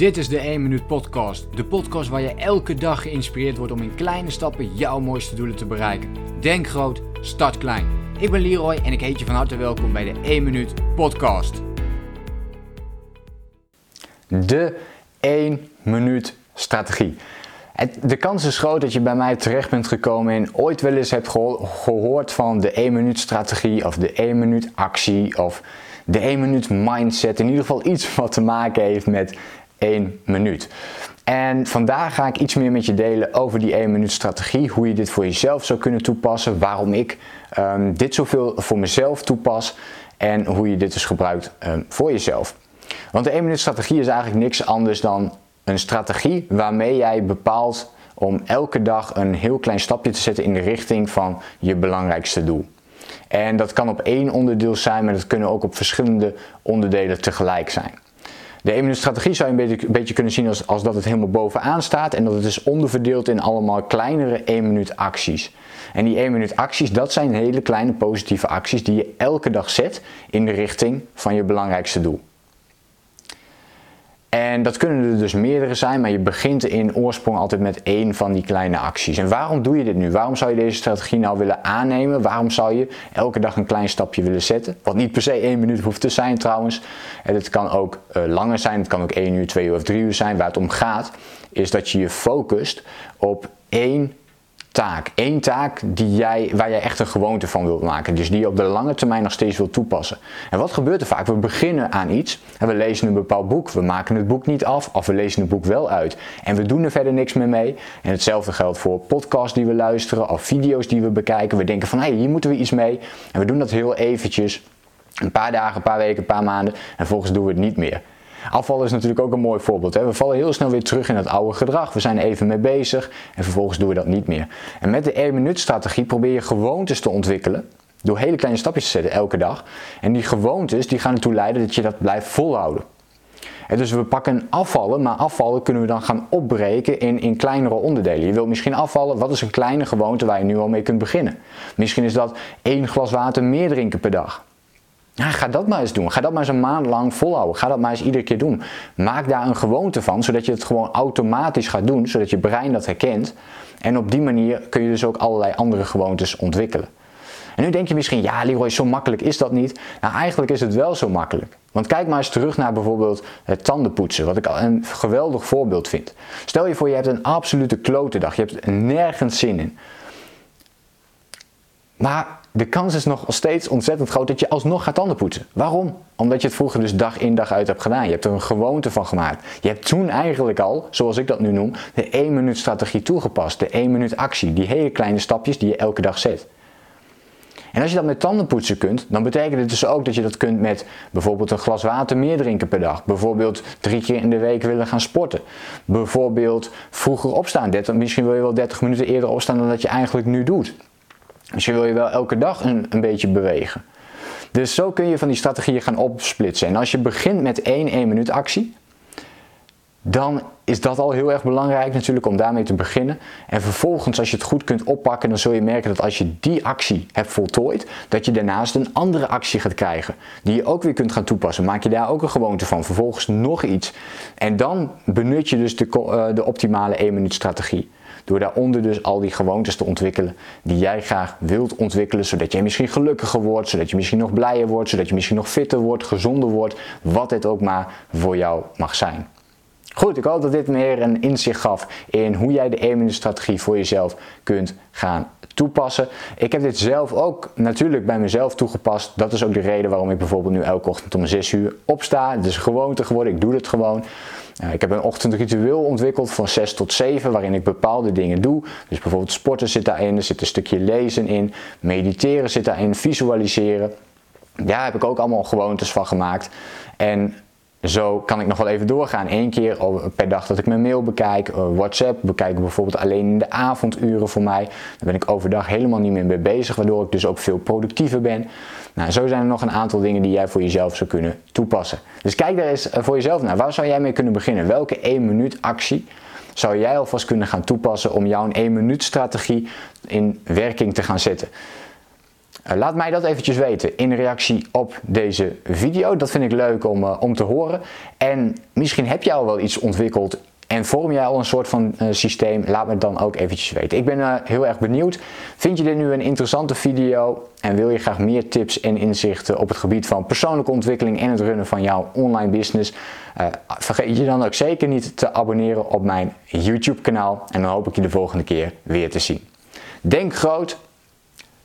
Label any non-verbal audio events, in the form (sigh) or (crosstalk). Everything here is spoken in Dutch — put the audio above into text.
Dit is de 1 Minuut Podcast. De podcast waar je elke dag geïnspireerd wordt om in kleine stappen jouw mooiste doelen te bereiken. Denk groot, start klein. Ik ben Leroy en ik heet je van harte welkom bij de 1 Minuut Podcast. De 1 Minuut Strategie. De kans is groot dat je bij mij terecht bent gekomen en ooit wel eens hebt gehoord van de 1 minuut strategie of de 1 minuut actie of de 1 minuut mindset. In ieder geval iets (laughs) wat te maken heeft met 1 minuut. En vandaag ga ik iets meer met je delen over die 1 minuut strategie. Hoe je dit voor jezelf zou kunnen toepassen. Waarom ik um, dit zoveel voor mezelf toepas. En hoe je dit dus gebruikt um, voor jezelf. Want de 1 minuut strategie is eigenlijk niks anders dan een strategie waarmee jij bepaalt om elke dag een heel klein stapje te zetten in de richting van je belangrijkste doel. En dat kan op één onderdeel zijn, maar dat kunnen ook op verschillende onderdelen tegelijk zijn. De 1 minuut strategie zou je een beetje, kunnen zien als, als dat het helemaal bovenaan staat en dat het is onderverdeeld in allemaal kleinere 1 minuut acties. En die 1 minuut acties, dat zijn hele kleine positieve acties die je elke dag zet in de richting van je belangrijkste doel. En dat kunnen er dus meerdere zijn, maar je begint in oorsprong altijd met één van die kleine acties. En waarom doe je dit nu? Waarom zou je deze strategie nou willen aannemen? Waarom zou je elke dag een klein stapje willen zetten? Wat niet per se één minuut hoeft te zijn trouwens. En het kan ook uh, langer zijn, het kan ook één uur, twee uur of drie uur zijn. Waar het om gaat, is dat je je focust op één taak. Eén taak die jij, waar jij echt een gewoonte van wilt maken. Dus die je op de lange termijn nog steeds wilt toepassen. En wat gebeurt er vaak? We beginnen aan iets en we lezen een bepaald boek. We maken het boek niet af of we lezen het boek wel uit. En we doen er verder niks meer mee. En hetzelfde geldt voor podcasts die we luisteren of video's die we bekijken. We denken van hé, hey, hier moeten we iets mee. En we doen dat heel eventjes. Een paar dagen, een paar weken, een paar maanden. En vervolgens doen we het niet meer. Afval is natuurlijk ook een mooi voorbeeld. Hè? We vallen heel snel weer terug in het oude gedrag. We zijn even mee bezig en vervolgens doen we dat niet meer. En met de 1 minuut strategie probeer je gewoontes te ontwikkelen. Door hele kleine stapjes te zetten elke dag. En die gewoontes die gaan ertoe leiden dat je dat blijft volhouden. En dus we pakken afvallen, maar afvallen kunnen we dan gaan opbreken in, in kleinere onderdelen. Je wilt misschien afvallen, wat is een kleine gewoonte waar je nu al mee kunt beginnen? Misschien is dat één glas water meer drinken per dag. Ja, ga dat maar eens doen. Ga dat maar eens een maand lang volhouden. Ga dat maar eens iedere keer doen. Maak daar een gewoonte van, zodat je het gewoon automatisch gaat doen, zodat je brein dat herkent. En op die manier kun je dus ook allerlei andere gewoontes ontwikkelen. En nu denk je misschien, ja Leroy, zo makkelijk is dat niet. Nou, eigenlijk is het wel zo makkelijk. Want kijk maar eens terug naar bijvoorbeeld het tandenpoetsen, wat ik al een geweldig voorbeeld vind. Stel je voor, je hebt een absolute klote dag. Je hebt nergens zin in. Maar de kans is nog steeds ontzettend groot dat je alsnog gaat tanden poetsen. Waarom? Omdat je het vroeger dus dag in dag uit hebt gedaan. Je hebt er een gewoonte van gemaakt. Je hebt toen eigenlijk al, zoals ik dat nu noem, de 1 minuut strategie toegepast. De 1 minuut actie. Die hele kleine stapjes die je elke dag zet. En als je dat met tandenpoetsen kunt, dan betekent het dus ook dat je dat kunt met bijvoorbeeld een glas water meer drinken per dag. Bijvoorbeeld drie keer in de week willen gaan sporten. Bijvoorbeeld vroeger opstaan. Misschien wil je wel 30 minuten eerder opstaan dan dat je eigenlijk nu doet. Dus je wil je wel elke dag een, een beetje bewegen. Dus zo kun je van die strategieën gaan opsplitsen. En als je begint met één 1 minuut actie, dan is dat al heel erg belangrijk natuurlijk om daarmee te beginnen. En vervolgens als je het goed kunt oppakken, dan zul je merken dat als je die actie hebt voltooid, dat je daarnaast een andere actie gaat krijgen. Die je ook weer kunt gaan toepassen. Maak je daar ook een gewoonte van. Vervolgens nog iets. En dan benut je dus de, uh, de optimale 1 minuut strategie. Door daaronder dus al die gewoontes te ontwikkelen die jij graag wilt ontwikkelen, zodat jij misschien gelukkiger wordt, zodat je misschien nog blijer wordt, zodat je misschien nog fitter wordt, gezonder wordt, wat het ook maar voor jou mag zijn. Goed, ik hoop dat dit meer een inzicht gaf in hoe jij de 1 minuut strategie voor jezelf kunt gaan toepassen. Ik heb dit zelf ook natuurlijk bij mezelf toegepast. Dat is ook de reden waarom ik bijvoorbeeld nu elke ochtend om 6 uur opsta. Het is gewoonte geworden, ik doe het gewoon. Uh, ik heb een ochtendritueel ontwikkeld van 6 tot 7 waarin ik bepaalde dingen doe. Dus bijvoorbeeld sporten zit daarin, er zit een stukje lezen in, mediteren zit daarin, visualiseren. Daar heb ik ook allemaal gewoontes van gemaakt. En zo kan ik nog wel even doorgaan. Eén keer per dag dat ik mijn mail bekijk. Eh, WhatsApp bekijk ik bijvoorbeeld alleen in de avonduren voor mij. Dan ben ik overdag helemaal niet meer mee bezig, waardoor ik dus ook veel productiever ben. Nou, zo zijn er nog een aantal dingen die jij voor jezelf zou kunnen toepassen. Dus kijk daar eens eh, voor jezelf naar. Waar zou jij mee kunnen beginnen? Welke 1 minuut actie zou jij alvast kunnen gaan toepassen om jouw 1 minuut strategie in werking te gaan zetten? Eh, laat mij dat eventjes weten in reactie op deze video. Dat vind ik leuk om, uh, om te horen. En misschien heb jij al wel iets ontwikkeld en vorm jij al een soort van uh, systeem? Laat me het dan ook eventjes weten. Ik ben heel erg benieuwd. Vind je dit nu een interessante video en wil je graag meer tips en inzichten op het gebied van persoonlijke ontwikkeling en het runnen van jouw online business? Vergeet je dan ook zeker niet te abonneren op mijn YouTube kanaal en dan hoop ik je de volgende keer weer te zien. Denk groot,